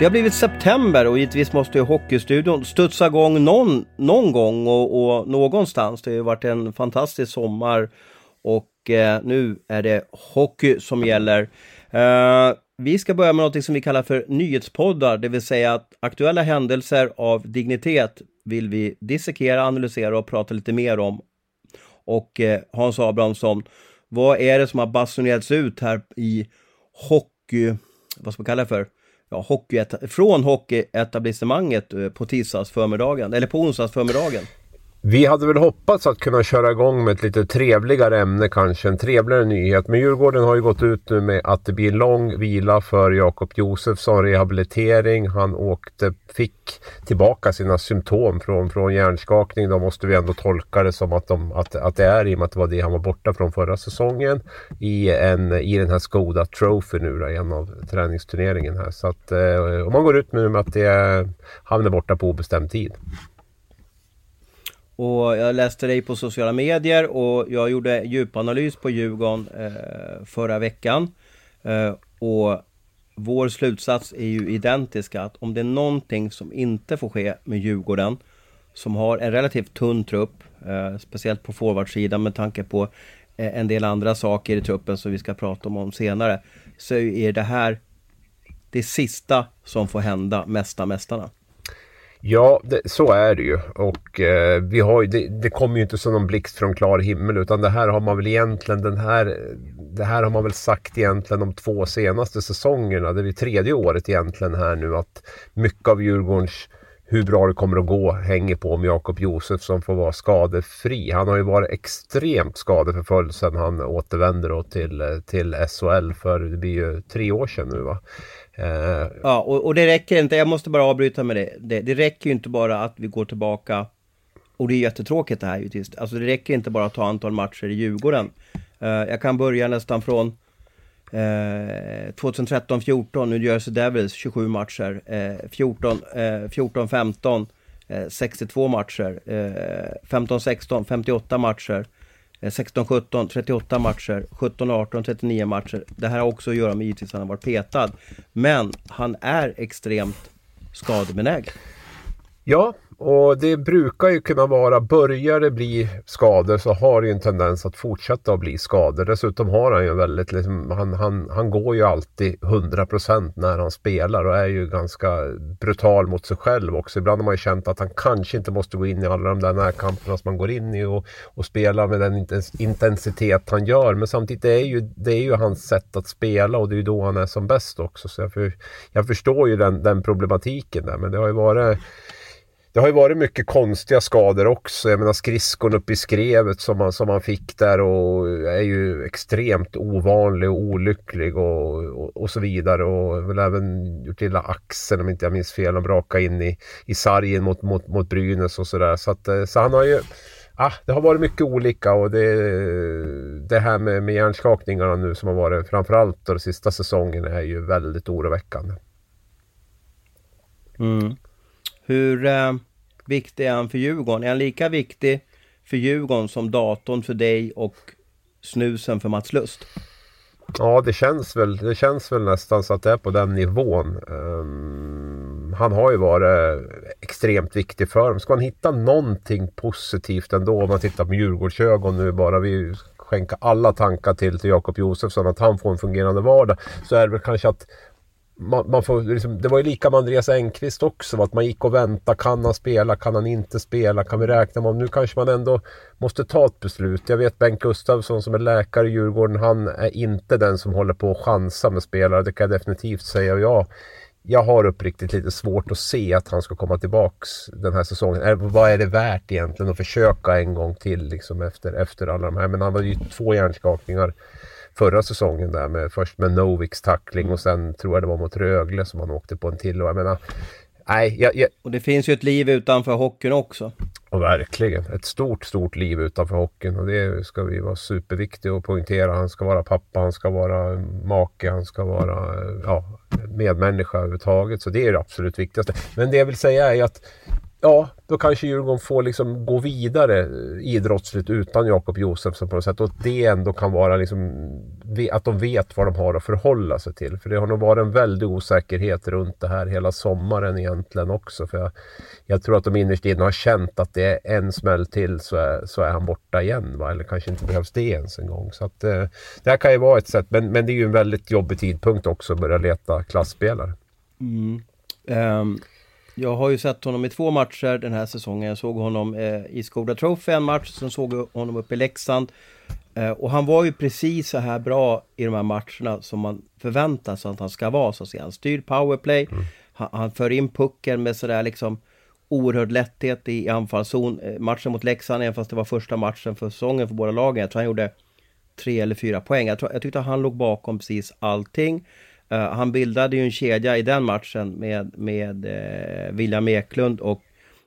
Det har blivit september och givetvis måste ju Hockeystudion studsa igång någon, någon gång och, och någonstans. Det har ju varit en fantastisk sommar och eh, nu är det hockey som gäller. Eh, vi ska börja med något som vi kallar för nyhetspoddar, det vill säga att aktuella händelser av dignitet vill vi dissekera, analysera och prata lite mer om. Och eh, Hans Abrahamsson, vad är det som har basunerats ut här i hockey, vad ska man kalla det för? Ja, hockey, från hockeyetablissemanget eh, på tisdags förmiddagen, eller på onsdags förmiddagen. Vi hade väl hoppats att kunna köra igång med ett lite trevligare ämne kanske, en trevligare nyhet. Men Djurgården har ju gått ut nu med att det blir lång vila för Jakob Josefsson, rehabilitering. Han åkte, fick tillbaka sina symptom från, från hjärnskakning. Då måste vi ändå tolka det som att, de, att, att det är i och med att det var det han var borta från förra säsongen. I, en, i den här Skoda Trophy nu då, en av träningsturneringen här. Så att eh, om man går ut med att det är, han är borta på obestämd tid. Och jag läste dig på sociala medier och jag gjorde djupanalys på Djurgården eh, förra veckan. Eh, och vår slutsats är ju identiska att om det är någonting som inte får ske med Djurgården som har en relativt tunn trupp, eh, speciellt på forwardsidan med tanke på eh, en del andra saker i truppen som vi ska prata om, om senare, så är det här det sista som får hända Mästa Mästarna. Ja, det, så är det ju. Och eh, vi har det, det kommer ju inte som någon blixt från klar himmel utan det här har man väl egentligen den här Det här har man väl sagt egentligen de två senaste säsongerna. Det är tredje året egentligen här nu att mycket av Djurgårdens hur bra det kommer att gå hänger på om Jakob Josefsson får vara skadefri. Han har ju varit extremt skadeförföljd sedan han återvände till, eh, till SHL för det blir ju tre år sedan nu va. Uh, ja, och, och, det räcker inte, jag måste bara avbryta med det. det. det. räcker ju inte bara att vi går tillbaka, och det är jättetråkigt det här givetvis. Alltså det räcker inte bara att ta antal matcher i Djurgården. Uh, jag kan börja nästan från eh, uh, 2013-14, New Jersey Devils 27 matcher. 14-15 62 matcher. 15-16 58 matcher. Eh, 16-17, 38 matcher, 17-18, 39 matcher. Det här har också att göra med givetvis att han har varit petad. Men han är extremt skadebenägen. Ja, och det brukar ju kunna vara, börjar det bli skador så har det ju en tendens att fortsätta att bli skador. Dessutom har han ju väldigt, liksom, han, han, han går ju alltid 100% när han spelar och är ju ganska brutal mot sig själv också. Ibland har man ju känt att han kanske inte måste gå in i alla de där närkamperna som man går in i och, och spela med den intensitet han gör. Men samtidigt det är ju det är ju hans sätt att spela och det är ju då han är som bäst också. Så jag, för, jag förstår ju den, den problematiken där men det har ju varit det har ju varit mycket konstiga skador också. Jag menar skridskon uppe i skrevet som man, som man fick där och är ju extremt ovanlig och olycklig och, och, och så vidare. Och väl även gjort illa axeln om inte jag minns fel och braka in i, i sargen mot, mot, mot Brynäs och sådär. Så, att, eh, så han har ju Ah, det har varit mycket olika och det, det här med, med hjärnskakningarna nu som har varit framförallt de sista säsongen är ju väldigt oroväckande. Mm. Hur eh, viktig är han för Djurgården? Är han lika viktig för Djurgården som datorn för dig och snusen för Mats Lust? Ja, det känns väl, det känns väl nästan så att det är på den nivån. Um, han har ju varit extremt viktig för dem. Ska man hitta någonting positivt ändå om man tittar på Djurgårdsögon nu bara. Vi skänka alla tankar till, till Jakob Josefsson att han får en fungerande vardag. Så är det väl kanske att man, man får, liksom, det var ju lika med Andreas Engqvist också. Att man gick och väntade. Kan han spela? Kan han inte spela? Kan vi räkna med honom? Nu kanske man ändå måste ta ett beslut. Jag vet Bengt Gustafsson som är läkare i Djurgården. Han är inte den som håller på att chansa med spelare. Det kan jag definitivt säga. Och jag, jag har uppriktigt lite svårt att se att han ska komma tillbaks den här säsongen. Vad är det värt egentligen att försöka en gång till liksom efter, efter alla de här? Men han var ju två hjärnskakningar förra säsongen där med först med Noviks tackling och sen tror jag det var mot Rögle som han åkte på en till. Och jag menar, nej, jag, jag... Och det finns ju ett liv utanför hockeyn också. Och verkligen, ett stort, stort liv utanför hockeyn och det ska vi vara superviktiga att poängtera. Han ska vara pappa, han ska vara make, han ska vara ja, medmänniska överhuvudtaget. Så det är det absolut viktigaste. Men det jag vill säga är att ja, då kanske Djurgården får liksom gå vidare eh, idrottsligt utan Jakob Josefsson på något sätt. Och att det ändå kan vara liksom, att de vet vad de har att förhålla sig till. För det har nog varit en väldig osäkerhet runt det här hela sommaren egentligen också. För jag, jag tror att de innerst inne har känt att det är en smäll till så är, så är han borta igen. Va? Eller kanske inte behövs det ens en gång. Så att, eh, det här kan ju vara ett sätt. Men, men det är ju en väldigt jobbig tidpunkt också att börja leta klassspelare. Mm. Um. Jag har ju sett honom i två matcher den här säsongen. Jag såg honom eh, i Skoda Trophy en match, sen såg jag honom uppe i Leksand. Eh, och han var ju precis så här bra i de här matcherna som man förväntar sig att han ska vara. Så att säga. Han styr powerplay, mm. han, han för in pucken med sådär liksom oerhörd lätthet i, anfallszon. Eh, matchen mot Leksand, även fast det var första matchen för säsongen för båda lagen, jag tror han gjorde tre eller fyra poäng. Jag, tror, jag tyckte han låg bakom precis allting. Uh, han bildade ju en kedja i den matchen med, med uh, William Eklund och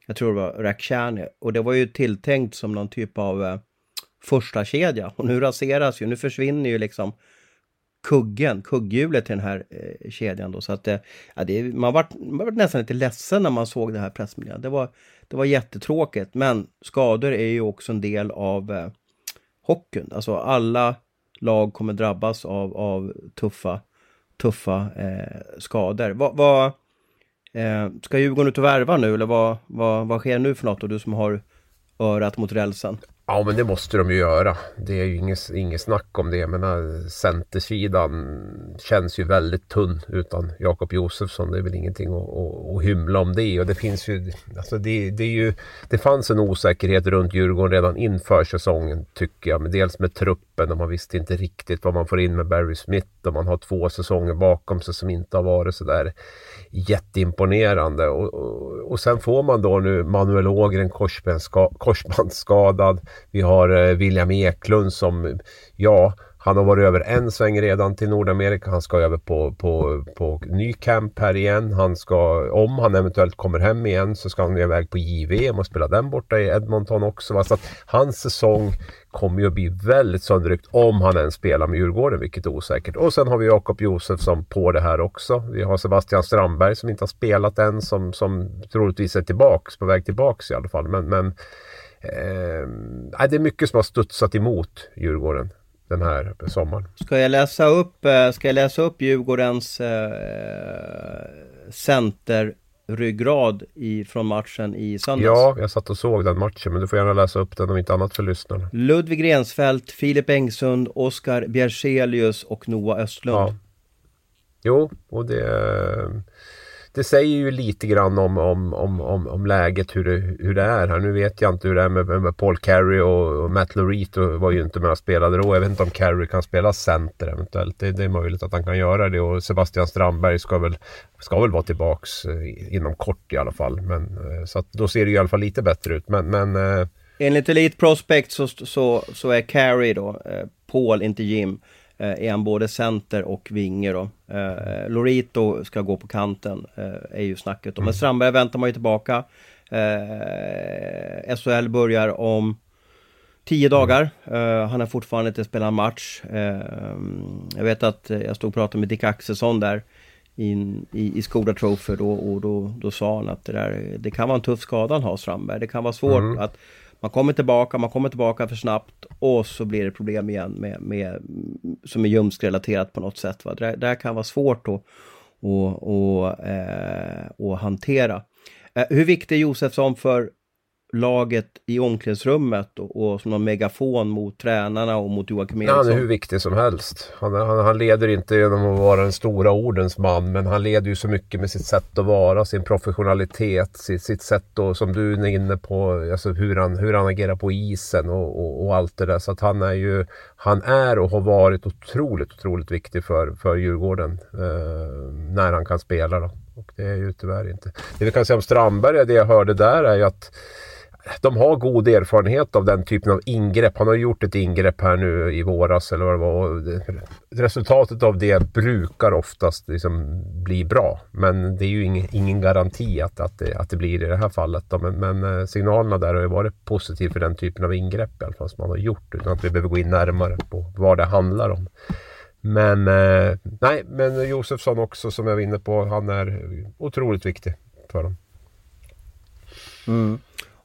jag tror det var Rakhshani. Och det var ju tilltänkt som någon typ av uh, första kedja Och nu raseras ju, nu försvinner ju liksom kuggen, kugghjulet till den här eh, kedjan då. Så att eh, ja, det, man, var, man var nästan lite ledsen när man såg det här pressmeddelandet. Det var, det var jättetråkigt, men skador är ju också en del av eh, hockeyn. Alltså alla lag kommer drabbas av, av tuffa tuffa eh, skador. Vad, vad, eh, ska Djurgården ut och värva nu eller vad, vad, vad sker nu för något? Och du som har örat mot rälsen. Ja men det måste de ju göra. Det är ju inget, inget snack om det. Jag menar centersidan känns ju väldigt tunn utan Jakob Josefsson. Det är väl ingenting att, att, att hymla om det. Och det finns ju, alltså det, det, är ju, det fanns en osäkerhet runt Djurgården redan inför säsongen tycker jag. Men dels med truppen och man visste inte riktigt vad man får in med Barry Smith. Och man har två säsonger bakom sig som inte har varit sådär jätteimponerande. Och, och, och sen får man då nu Manuel Ågren korsbandsskadad. Vi har eh, William Eklund som, ja, han har varit över en sväng redan till Nordamerika. Han ska över på, på, på ny camp här igen. Han ska, om han eventuellt kommer hem igen så ska han iväg på JVM och spela den borta i Edmonton också. Så att hans säsong kommer ju att bli väldigt sönderryckt om han ens spelar med Djurgården, vilket är osäkert. Och sen har vi Jakob Josefsson på det här också. Vi har Sebastian Strandberg som inte har spelat än, som, som troligtvis är tillbaks, på väg tillbaks i alla fall. Men, men eh, det är mycket som har studsat emot Djurgården den här sommaren. Ska jag läsa upp, eh, ska jag läsa upp Djurgårdens eh, center ryggrad i, från matchen i söndags. Ja, jag satt och såg den matchen men du får gärna läsa upp den om inte annat för lyssnarna. Ludvig Rensfeldt, Filip Engsund, Oskar Bjerselius och Noah Östlund. Ja. Jo, och det det säger ju lite grann om, om, om, om, om läget hur det, hur det är här. Nu vet jag inte hur det är med, med Paul Carey och, och Matt Lorito var ju inte med och spelade då. Jag vet inte om Carey kan spela center eventuellt. Det, det, är möjligt att han kan göra det och Sebastian Strandberg ska väl, ska väl vara tillbaks eh, inom kort i alla fall. Men, eh, så att då ser det i alla fall lite bättre ut. Men, men eh, Enligt Elite Prospect så, så, så är Carey då, Paul, inte Jim, är han både center och vinge då. Eh, Lorito ska gå på kanten, eh, är ju snacket. Mm. Men Strandberg väntar man ju tillbaka. Eh, SHL börjar om tio dagar. Uh, han har fortfarande inte spelat en match. Uh, jag vet att jag stod och pratade med Dick Axelsson där i, i, i Skoda Trophy då, och då, då sa han att det, där, det kan vara en tuff skada han har Strandberg. Det kan vara svårt mm. att man kommer tillbaka, man kommer tillbaka för snabbt och så blir det problem igen med, med som är ljumskrelaterat på något sätt. Va? Det, det kan vara svårt att, och, och, eh, och hantera. Eh, hur viktig är Josefsson för, laget i omklädningsrummet och, och som en megafon mot tränarna och mot Joakim Eriksson. Han är hur viktig som helst. Han, han, han, leder inte genom att vara den stora ordens man men han leder ju så mycket med sitt sätt att vara, sin professionalitet, sitt, sitt sätt och som du är inne på, alltså hur han, hur han agerar på isen och, och, och allt det där. Så att han är ju, han är och har varit otroligt, otroligt viktig för, för Djurgården eh, när han kan spela. Då. Och det är ju tyvärr inte. Det vi kan säga om Strandberg, det jag hörde där är ju att de har god erfarenhet av den typen av ingrepp. Han har gjort ett ingrepp här nu i våras eller vad det var. Resultatet av det brukar oftast liksom bli bra. Men det är ju ingen, ingen garanti att, att, det, att det blir i det här fallet. Då. Men, men eh, signalerna där har ju varit positiva för den typen av ingrepp i alla fall som man har gjort. Utan att vi behöver gå in närmare på vad det handlar om. Men eh, nej, men Josefsson också som jag var inne på. Han är otroligt viktig för dem. Mm.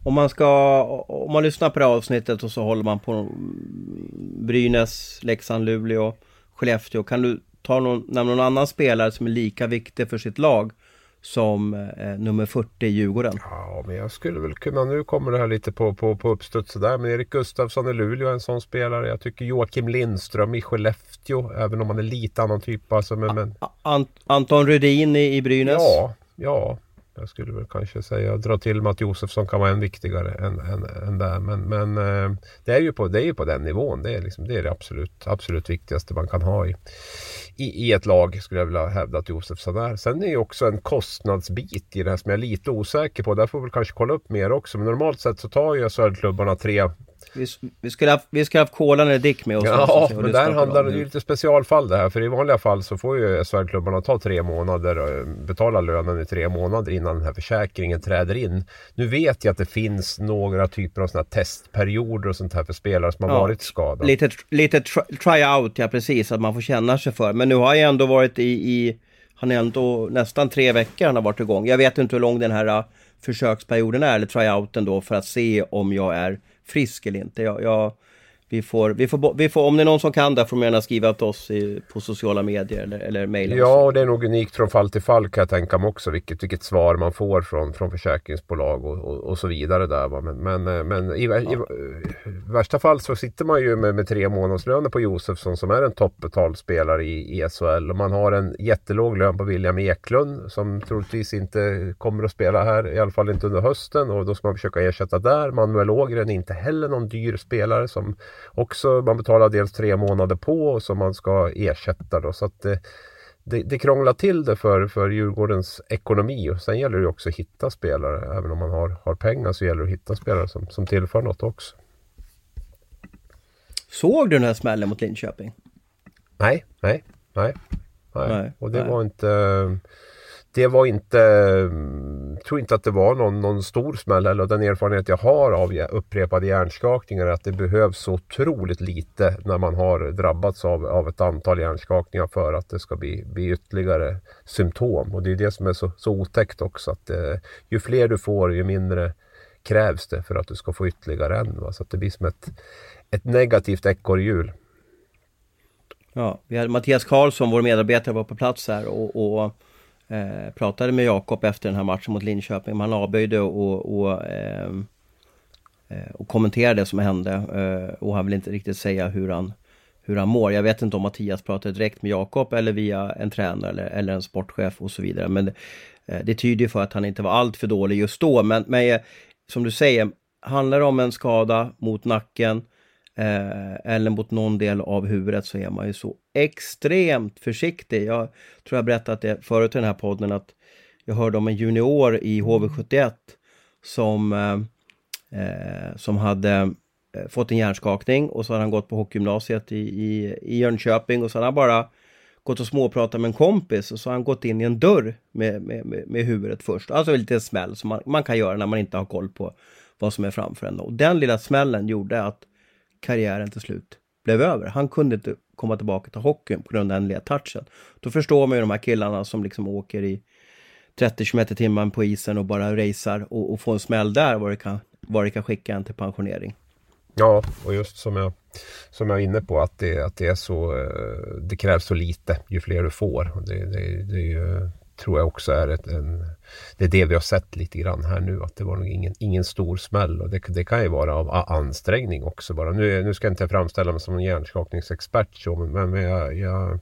Om man ska, om man lyssnar på det här avsnittet och så håller man på Brynäs, Leksand, Luleå, Skellefteå. Kan du ta någon, nämna någon annan spelare som är lika viktig för sitt lag som eh, nummer 40 i Djurgården. Ja, men jag skulle väl kunna, nu kommer det här lite på, på, på uppstuds sådär, men Erik Gustafsson i Luleå är en sån spelare. Jag tycker Joakim Lindström i Skellefteå, även om han är lite annan typ. Alltså, men, men... Ant Anton Rudin i, i Brynäs? Ja, ja. Jag skulle väl kanske säga dra till med att Josefsson kan vara än viktigare än, än, än där. Men, men eh, det, är ju på, det är ju på den nivån. Det är, liksom, det, är det absolut, absolut viktigaste man kan ha i, i, i ett lag skulle jag vilja hävda att Josefsson är. Sen är det ju också en kostnadsbit i det här som jag är lite osäker på. Där får vi väl kanske kolla upp mer också. Men normalt sett så tar ju SHL-klubbarna tre vi, vi, skulle ha, vi skulle ha haft Kolan eller Dick med oss. Ja, men där handlar det ju lite specialfall det här. För i vanliga fall så får ju SHL-klubbarna ta tre månader och betala lönen i tre månader innan den här försäkringen träder in. Nu vet jag att det finns några typer av sådana testperioder och sånt här för spelare som har ja, varit skadade. Lite, lite try-out, ja precis, att man får känna sig för. Men nu har jag ändå varit i, i han är ändå nästan tre veckor han har varit igång. Jag vet inte hur lång den här uh, försöksperioden är, eller tryouten då, för att se om jag är frisk eller inte. Jag, jag, vi får, vi får, vi får, om det är någon som kan det får man gärna skriva till oss i, på sociala medier eller, eller mejla. Ja, och det är nog unikt från fall till fall kan jag tänka mig också. Vilket, vilket svar man får från, från försäkringsbolag och, och, och så vidare. Där, va? Men, men, eh, men i, ja. i, i, värsta fall så sitter man ju med, med tre månadslöner på Josefsson som är en toppbetald spelare i, i SHL. Och man har en jättelåg lön på William Eklund som troligtvis inte kommer att spela här. I alla fall inte under hösten. Och då ska man försöka ersätta där. Manuel Ågren är inte heller någon dyr spelare som också man betalar dels tre månader på som man ska ersätta. Då, så att det, det, det krånglar till det för, för Djurgårdens ekonomi. Och sen gäller det också att hitta spelare. Även om man har, har pengar så gäller det att hitta spelare som, som tillför något också. Såg du den här smällen mot Linköping? Nej, nej, nej. nej. nej och det nej. var inte det var inte, jag tror inte att det var någon, någon stor smäll eller den erfarenhet jag har av upprepade hjärnskakningar är att det behövs så otroligt lite när man har drabbats av, av ett antal hjärnskakningar för att det ska bli, bli ytterligare symptom. Och det är det som är så, så otäckt också att eh, ju fler du får ju mindre krävs det för att du ska få ytterligare en. Va? Så att det blir som ett, ett negativt ekorrhjul. Ja, vi hade Mattias Karlsson, vår medarbetare, var på plats här och, och Eh, pratade med Jakob efter den här matchen mot Linköping. Han avböjde och, och, ehm, eh, och kommenterade det som hände. Eh, och han vill inte riktigt säga hur han, hur han mår. Jag vet inte om Mattias pratade direkt med Jakob eller via en tränare eller, eller en sportchef och så vidare. Men eh, det tyder för att han inte var allt för dålig just då. Men, men eh, som du säger, handlar det om en skada mot nacken eh, eller mot någon del av huvudet så är man ju så extremt försiktig. Jag tror jag berättat det förut i den här podden att jag hörde om en junior i HV71 som, eh, eh, som hade eh, fått en hjärnskakning och så hade han gått på hockeygymnasiet i, i, i Jönköping och så hade han bara gått och småpratat med en kompis och så har han gått in i en dörr med, med, med, med huvudet först. Alltså en liten smäll som man, man, kan göra när man inte har koll på vad som är framför en. Och den lilla smällen gjorde att karriären till slut blev över. Han kunde inte komma tillbaka till hockeyn på grund av den lilla touchen. Då förstår man ju de här killarna som liksom åker i 30 km timmen på isen och bara racear och, och får en smäll där vad det kan, vad det kan skicka en till pensionering. Ja, och just som jag, som jag är inne på att det, att det är så, eh, det krävs så lite ju fler du får. Det, det, det är ju tror jag också är ett, en, det är det vi har sett lite grann här nu. Att det var nog ingen, ingen stor smäll och det, det kan ju vara av ansträngning också bara. Nu, nu ska jag inte framställa mig som en hjärnskakningsexpert så, men, men jag, jag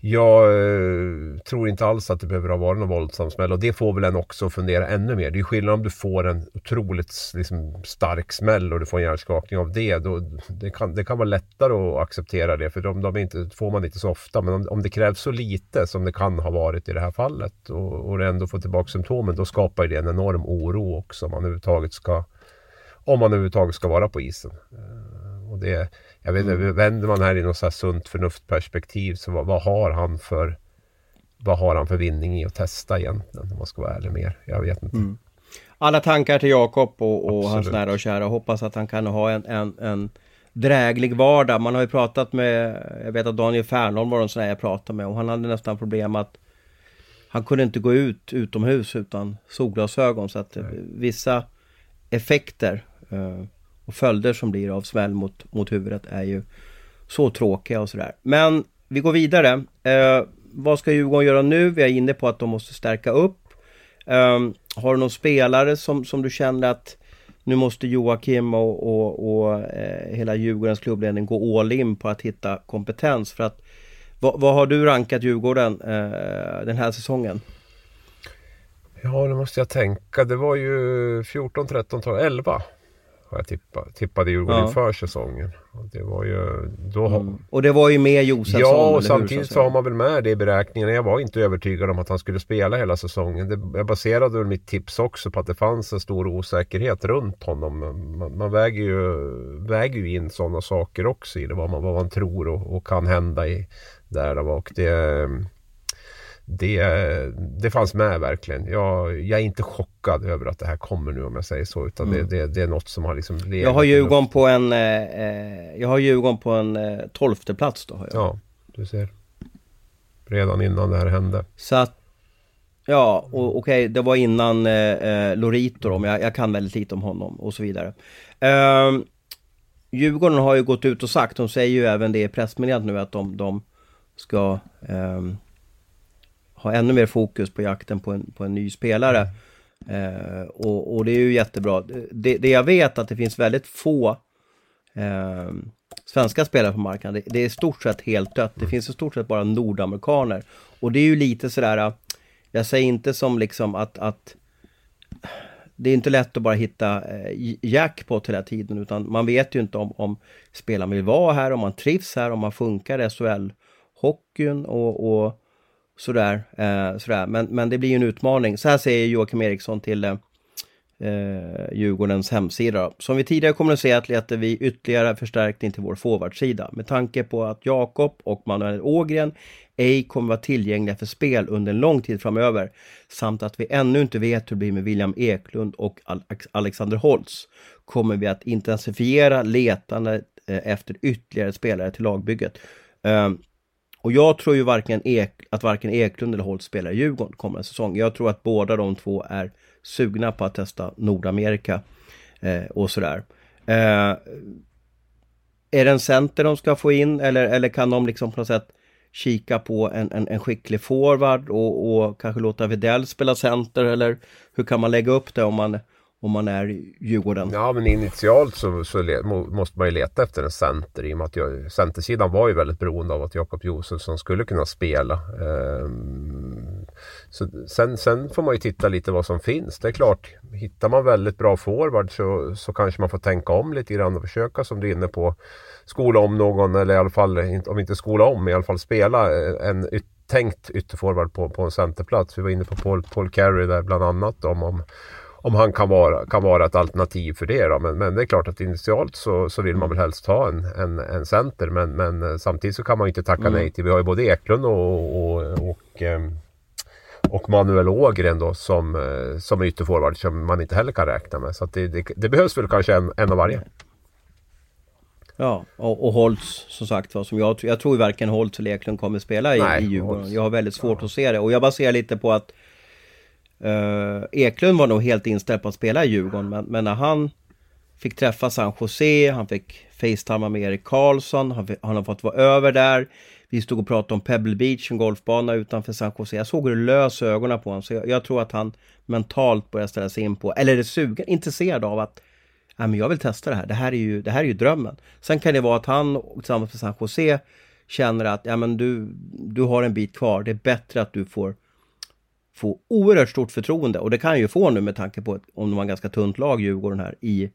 jag eh, tror inte alls att det behöver ha varit någon våldsam smäll och det får väl en också fundera ännu mer. Det är skillnad om du får en otroligt liksom, stark smäll och du får en hjärnskakning av det. Då, det, kan, det kan vara lättare att acceptera det för de, de inte, får man inte så ofta. Men om, om det krävs så lite som det kan ha varit i det här fallet och, och ändå får tillbaka symptomen då skapar det en enorm oro också om man överhuvudtaget ska, om man överhuvudtaget ska vara på isen. Eh, och det jag vet inte, vänder man här i något så här sunt förnuftperspektiv så vad, vad, har han för vad har han för vinning i att testa egentligen om man ska vara ärlig mer? Jag vet inte. Mm. Alla tankar till Jakob och, och hans nära och kära. Hoppas att han kan ha en, en, en dräglig vardag. Man har ju pratat med, jag vet att Daniel Fernholm var en sån där jag pratade med och han hade nästan problem att han kunde inte gå ut utomhus utan solglasögon så att Nej. vissa effekter eh, och följder som blir av smäll mot, mot huvudet är ju så tråkiga och sådär. Men vi går vidare. Eh, vad ska Djurgården göra nu? Vi är inne på att de måste stärka upp. Eh, har du någon spelare som, som du känner att nu måste Joakim och, och, och eh, hela Djurgårdens klubbledning gå all in på att hitta kompetens för att vad, vad har du rankat Djurgården eh, den här säsongen? Ja, nu måste jag tänka. Det var ju 14, 13, 12, 11 har jag tippat, tippade Djurgården ja. inför säsongen. Och det var ju... Då mm. Och det var ju med Josefsson? Ja, och samtidigt så har man väl med det i beräkningen. Jag var inte övertygad om att han skulle spela hela säsongen. Det, jag baserade väl mitt tips också på att det fanns en stor osäkerhet runt honom. Man, man väger, ju, väger ju in sådana saker också i det. Vad man, vad man tror och, och kan hända i där. Och det det, det fanns med verkligen. Jag, jag, är inte chockad över att det här kommer nu om jag säger så. Utan mm. det, det, det, är något som har liksom Jag har Djurgården på en eh, eh, Jag har Djurgården på en eh, tolfte plats då. Har jag. Ja, du ser. Redan innan det här hände. Så att Ja, okej, okay, det var innan eh, eh, Lorito då, men jag, jag, kan väldigt lite om honom och så vidare. Eh, Djurgården har ju gått ut och sagt, de säger ju även det i pressmeddelandet nu att de, de ska eh, ha ännu mer fokus på jakten på en, på en ny spelare. Eh, och, och, det är ju jättebra. Det, det jag vet att det finns väldigt få eh, svenska spelare på marknaden. Det, det, är i stort sett helt dött. Det finns i stort sett bara nordamerikaner. Och det är ju lite sådär, jag säger inte som liksom att, att det är inte lätt att bara hitta eh, jackpot hela tiden utan man vet ju inte om, om spelaren vill vara här, om man trivs här, om man funkar i SHL-hockeyn och, och Sådär, eh, sådär. Men, men det blir ju en utmaning. Så här säger Joakim Eriksson till eh, eh Djurgårdens hemsida. Som vi tidigare kommunicerat letar vi ytterligare förstärkning till vår forwardsida. Med tanke på att Jakob och Manuel Ågren ej kommer vara tillgängliga för spel under en lång tid framöver. Samt att vi ännu inte vet hur det blir med William Eklund och Alexander Holtz. Kommer vi att intensifiera letandet eh, efter ytterligare spelare till lagbygget. Um, och jag tror ju varken Ek, att varken Eklund eller Holt spelar i Djurgården kommande säsong. Jag tror att båda de två är sugna på att testa Nordamerika eh, och sådär. Eh, är det en center de ska få in eller, eller kan de liksom på något sätt kika på en, en, en skicklig forward och, och kanske låta Videll spela center eller hur kan man lägga upp det om man om man är Djurgården. Ja, men initialt så, så måste man ju leta efter en center i och med att jag, centersidan var ju väldigt beroende av att Jakob Josefsson skulle kunna spela. Ehm, så sen, sen får man ju titta lite vad som finns. Det är klart, hittar man väldigt bra forward så, så kanske man får tänka om lite grann och försöka som du är inne på skola om någon eller i alla fall, om inte skola om, i alla fall spela eh, en yt tänkt ytterforward på, på en centerplats. Vi var inne på Paul, Paul Carey där bland annat om, om om han kan vara, kan vara ett alternativ för det. Då. Men, men det är klart att initialt så, så vill man väl helst ha en, en, en center. Men, men eh, samtidigt så kan man inte tacka mm. nej till. Vi har ju både Eklund och, och, och, ehm, och Manuel Ågren då som, eh, som ytterforward som man inte heller kan räkna med. Så det, det, det, behövs väl kanske en, en av varje. Ja, och, och Holtz som sagt var, som jag, jag tror varken Holtz eller Eklund kommer spela i, Nej, i Djurgården. Jag har väldigt svårt ja. att se det och jag baserar lite på att Uh, Eklund var nog helt inställd på att spela i Djurgården men, men när han fick träffa San Jose, han fick Facetama med Erik Karlsson, han, han har fått vara över där. Vi stod och pratade om Pebble Beach, en golfbana utanför San Jose. Jag såg hur det lös ögonen på honom, så jag, jag, tror att han mentalt börjar ställa sig in på, eller är sugen, intresserad av att ja, men jag vill testa det här. Det här är ju, det här är ju drömmen. Sen kan det vara att han tillsammans med San Jose känner att ja, men du, du har en bit kvar. Det är bättre att du får få oerhört stort förtroende och det kan han ju få nu med tanke på att om de har ganska tunt lag, Djurgården här, i,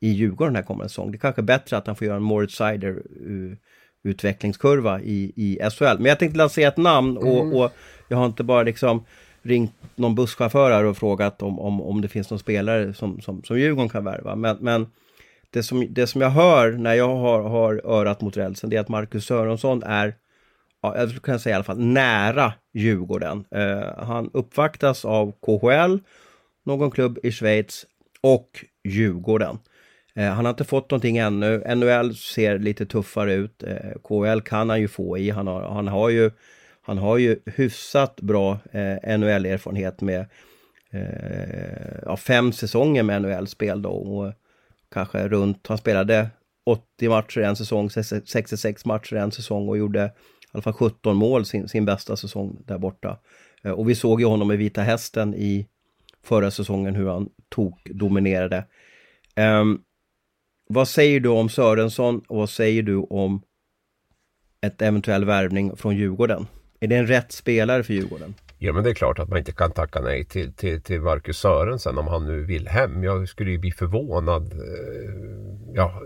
i Djurgården här kommande säsong. Det är kanske är bättre att han får göra en Moritz Seider utvecklingskurva i, i SHL. Men jag tänkte lansera ett namn och, mm. och jag har inte bara liksom ringt någon busschaufför här och frågat om, om, om det finns någon spelare som, som, som Djurgården kan värva. Men, men det, som, det som jag hör när jag har, har örat mot rälsen, det är att Marcus Sörensson är, ja, jag kunna säga i alla fall, nära Djurgården. Eh, han uppvaktas av KHL, någon klubb i Schweiz och Djurgården. Eh, han har inte fått någonting ännu. NHL ser lite tuffare ut. Eh, KHL kan han ju få i. Han har, han har ju han har ju hyfsat bra eh, NHL-erfarenhet med eh, ja, fem säsonger med NHL-spel då. Och kanske runt, han spelade 80 matcher en säsong, 66 matcher en säsong och gjorde alla fall 17 mål sin, sin bästa säsong där borta. Eh, och vi såg ju honom i Vita Hästen i förra säsongen hur han tok dominerade. Um, vad säger du om Sörensson och vad säger du om ett eventuell värvning från Djurgården? Är det en rätt spelare för Djurgården? Ja men det är klart att man inte kan tacka nej till, till, till Marcus Sörensen om han nu vill hem. Jag skulle ju bli förvånad. Eh, ja,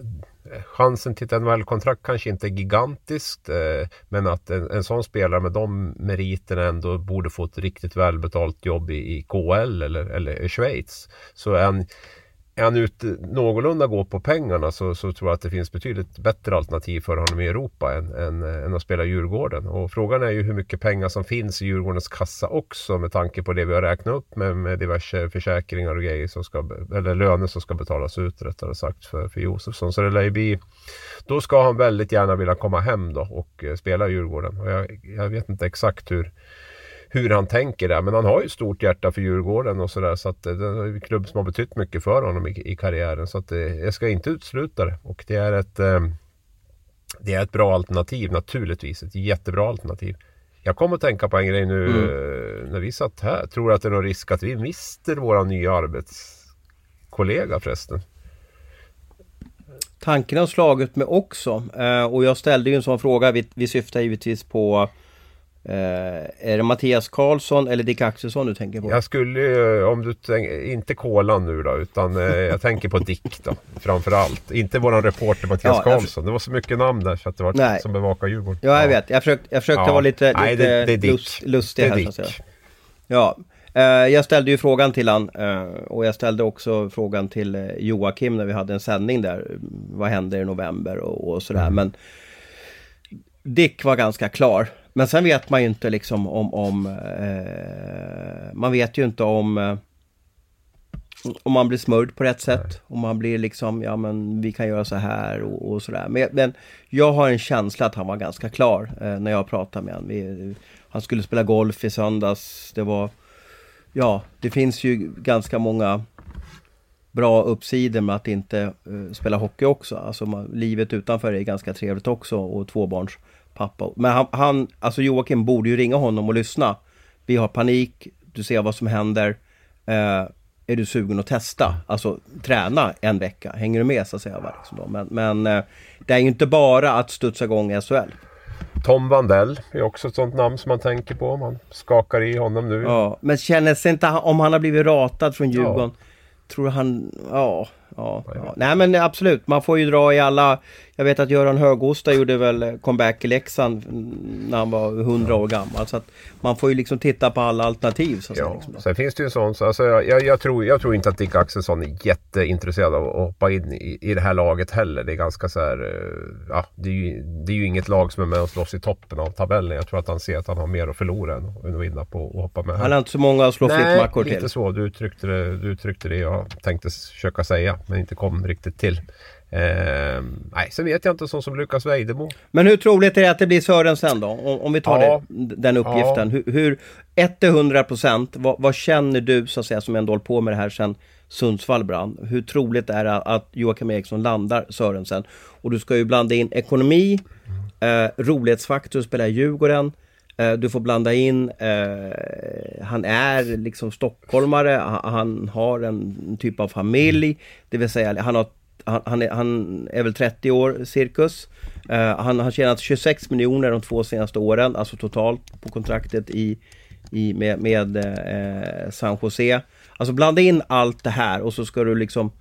Eh, chansen till ett NHL-kontrakt kanske inte är gigantiskt. Eh, men att en, en sån spelare med de meriterna ändå borde få ett riktigt välbetalt jobb i, i KL eller, eller i Schweiz. Så en är han ute någorlunda går på pengarna så, så tror jag att det finns betydligt bättre alternativ för honom i Europa än, än, eh, än, att spela Djurgården. Och frågan är ju hur mycket pengar som finns i Djurgårdens kassa också med tanke på det vi har räknat upp med, med diverse försäkringar och grejer som ska, eller löner som ska betalas ut rättare sagt för, för Josefsson. Så det lär ju bli, då ska han väldigt gärna vilja komma hem då och eh, spela i Djurgården. Och jag, jag vet inte exakt hur hur han tänker där. Men han har ju stort hjärta för Djurgården och sådär. Så att det är en klubb som har betytt mycket för honom i, i karriären. Så att det, jag ska inte utesluta det. Och det är ett eh, det är ett bra alternativ naturligtvis. Ett jättebra alternativ. Jag kommer att tänka på en grej nu mm. Eh, när vi satt här. Tror att det är någon risk att vi mister våra nya arbetskollega förresten? Tanken har slagit mig också. Eh, och jag ställde ju en sån fråga. Vi, vi syftar givetvis på Uh, är det Mattias Karlsson eller Dick Axelsson du tänker på? Jag skulle, om du tänker, inte Kolan nu då, utan uh, jag tänker på Dick då. Framförallt. Inte våran reporter Mattias ja, Karlsson. Det var så mycket namn där så att det var Nej. som bevakar Djurgården. Ja, jag ja. vet. Jag försökte, jag försökte ja. vara lite, lite Nej, det, det lust, lustig här. Så att säga. Ja. Uh, jag ställde ju frågan till han och jag ställde också frågan till Joakim när vi hade en sändning där. Vad händer i november och, och sådär. Mm. Men Dick var ganska klar. Men sen vet man ju inte liksom om, om eh, man vet ju inte om eh, om man blir smörd på rätt sätt. Om man blir liksom, ja men vi kan göra så här och, och sådär. Men, men, jag har en känsla att han var ganska klar eh, när jag pratade med honom. han skulle spela golf i söndags. Det var, ja, det finns ju ganska många bra uppsidor med att inte uh, spela hockey också. Alltså man, livet utanför är ganska trevligt också och tvåbarns pappa. Men han, han, alltså Joakim borde ju ringa honom och lyssna. Vi har panik, du ser vad som händer. Eh, är du sugen att testa? Alltså träna en vecka. Hänger du med så att säga? Liksom men, men eh, det är ju inte bara att studsa igång SHL. Tom Vandell är också ett sånt namn som man tänker på. Man skakar i honom nu. Ja, men känner sig inte om han har blivit ratad från Djurgården. Ja. Tror han, ja, ja, ja. Nej men absolut, man får ju dra i alla Jag vet att Göran Högosta gjorde väl comeback i Leksand när han var 100 år gammal. Så att man får ju liksom titta på alla alternativ. Så ja. liksom. Sen finns det ju en sån, så alltså, jag, jag, tror, jag tror inte att Dick Axelsson är jätteintresserad av att hoppa in i, i det här laget heller. Det är ganska så här, eh, ja, det är, ju, det är ju inget lag som är med och slåss i toppen av tabellen. Jag tror att han ser att han har mer att förlora än, än att vinna på att hoppa med. Han har inte så många att slå flickmackor till. Nej, lite så. Du uttryckte, det, du uttryckte det jag tänkte försöka säga men inte kom riktigt till. Eh, nej, sen vet jag inte sån som Lukas Vejdemo. Men hur troligt är det att det blir Sörensen då? Om, om vi tar ja, det, den uppgiften. Ja. Hur, hur 1 100 procent, vad, vad, känner du så att säga som ändå hållit på med det här sen Sundsvall brann. Hur troligt är det att Joakim Eriksson landar Sörensen? Och du ska ju blanda in ekonomi, eh, rolighetsfaktor, spela i Djurgården. Eh, du får blanda in, eh, han är liksom stockholmare, han, han, har en typ av familj. Det vill säga, han, har, han, han, är, han är väl 30 år cirkus. Eh, han har tjänat 26 miljoner de två senaste åren, alltså totalt på kontraktet i, i, med, med eh, San Jose. Alltså blanda in allt det här och så ska du liksom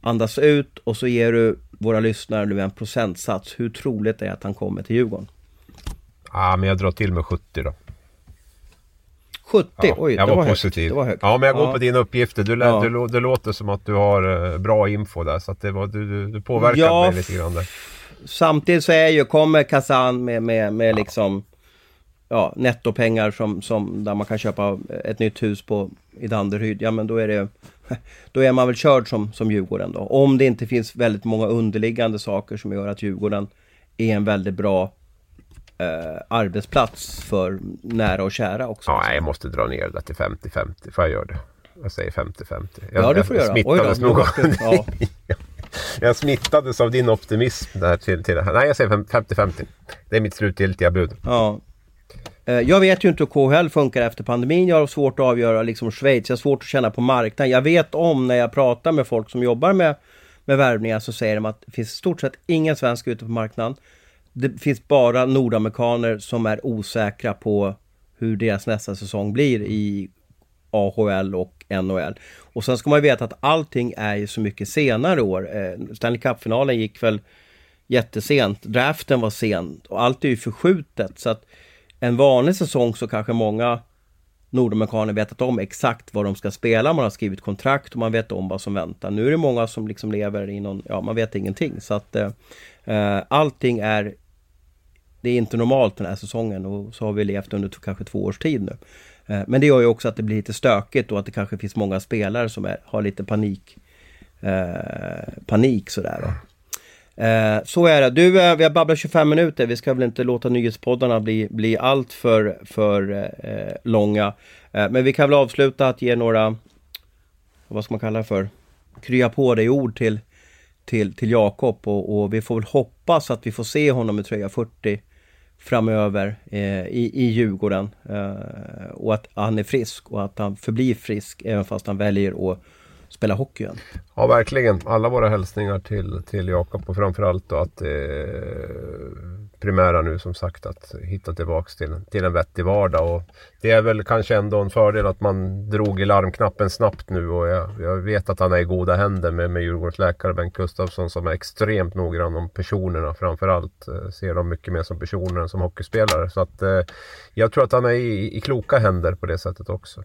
andas ut och så ger du våra lyssnare nu en procentsats. Hur troligt är att han kommer till Djurgården? Ja, men jag drar till med 70 då. 70? Ja, Oj, jag det var, var positiv. Var högt. Ja, men jag går ja. på dina uppgifter. Du, lä, ja. du, det låter som att du har uh, bra info där. Så att det var, du, du, du påverkade ja, mig lite grann där. Samtidigt så är ju, kommer Kazan med, med, med liksom ja, nettopengar som, som där man kan köpa ett nytt hus på i Danderyd. Ja men då är det Då är man väl körd som, som Djurgården då. Om det inte finns väldigt många underliggande saker som gör att Djurgården är en väldigt bra eh, arbetsplats för nära och kära också. Ja, jag måste dra ner det till 50-50. Får jag göra det? Jag säger 50-50. Ja, det får du göra. Oj då, nog. Ja. jag smittades av din optimism där till, till det här. Nej, jag säger 50-50. Det är mitt slutgiltiga bud. Ja. Jag vet ju inte hur KHL funkar efter pandemin. Jag har svårt att avgöra liksom Schweiz. Jag har svårt att känna på marknaden. Jag vet om när jag pratar med folk som jobbar med, med värvningar så säger de att det finns i stort sett ingen svensk ute på marknaden det finns bara nordamerikaner som är osäkra på hur deras nästa säsong blir i AHL och NHL. Och sen ska man veta att allting är ju så mycket senare år. Eh, Stanley Cup-finalen gick väl jättesent, draften var sent och allt är ju förskjutet. Så att en vanlig säsong så kanske många nordamerikaner vetat om exakt vad de ska spela. Man har skrivit kontrakt och man vet om vad som väntar. Nu är det många som liksom lever i någon, ja man vet ingenting. Så att eh, eh allting är det är inte normalt den här säsongen och så har vi levt under kanske två års tid nu. Eh, men det gör ju också att det blir lite stökigt och att det kanske finns många spelare som är, har lite panik. Eh, panik sådär. Då. Eh, så är det. Du, eh, vi har babblat 25 minuter. Vi ska väl inte låta nyhetspoddarna bli, bli allt för, för eh, långa. Eh, men vi kan väl avsluta att ge några, vad ska man kalla det för, krya på dig ord till, till, till Jakob och, och, vi får väl hoppas att vi får se honom i tröja 40 framöver eh, i, i Djurgården. Eh, och att han är frisk och att han förblir frisk även fast han väljer att spela hockey igen. Ja, verkligen. Alla våra hälsningar till, till Jakob och framförallt då att eh, primära nu som sagt att hitta tillbaks till, till en vettig vardag. Och det är väl kanske ändå en fördel att man drog i larmknappen snabbt nu och jag, jag vet att han är i goda händer med, med Djurgårdens läkare Bengt Gustafsson som är extremt noggrann om personerna framförallt. Eh, ser dem mycket mer som personer än som hockeyspelare. Så att eh, jag tror att han är i, i kloka händer på det sättet också.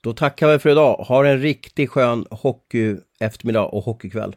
Då tackar vi för idag. Ha en riktigt skön hockey eftermiddag och hockeykväll.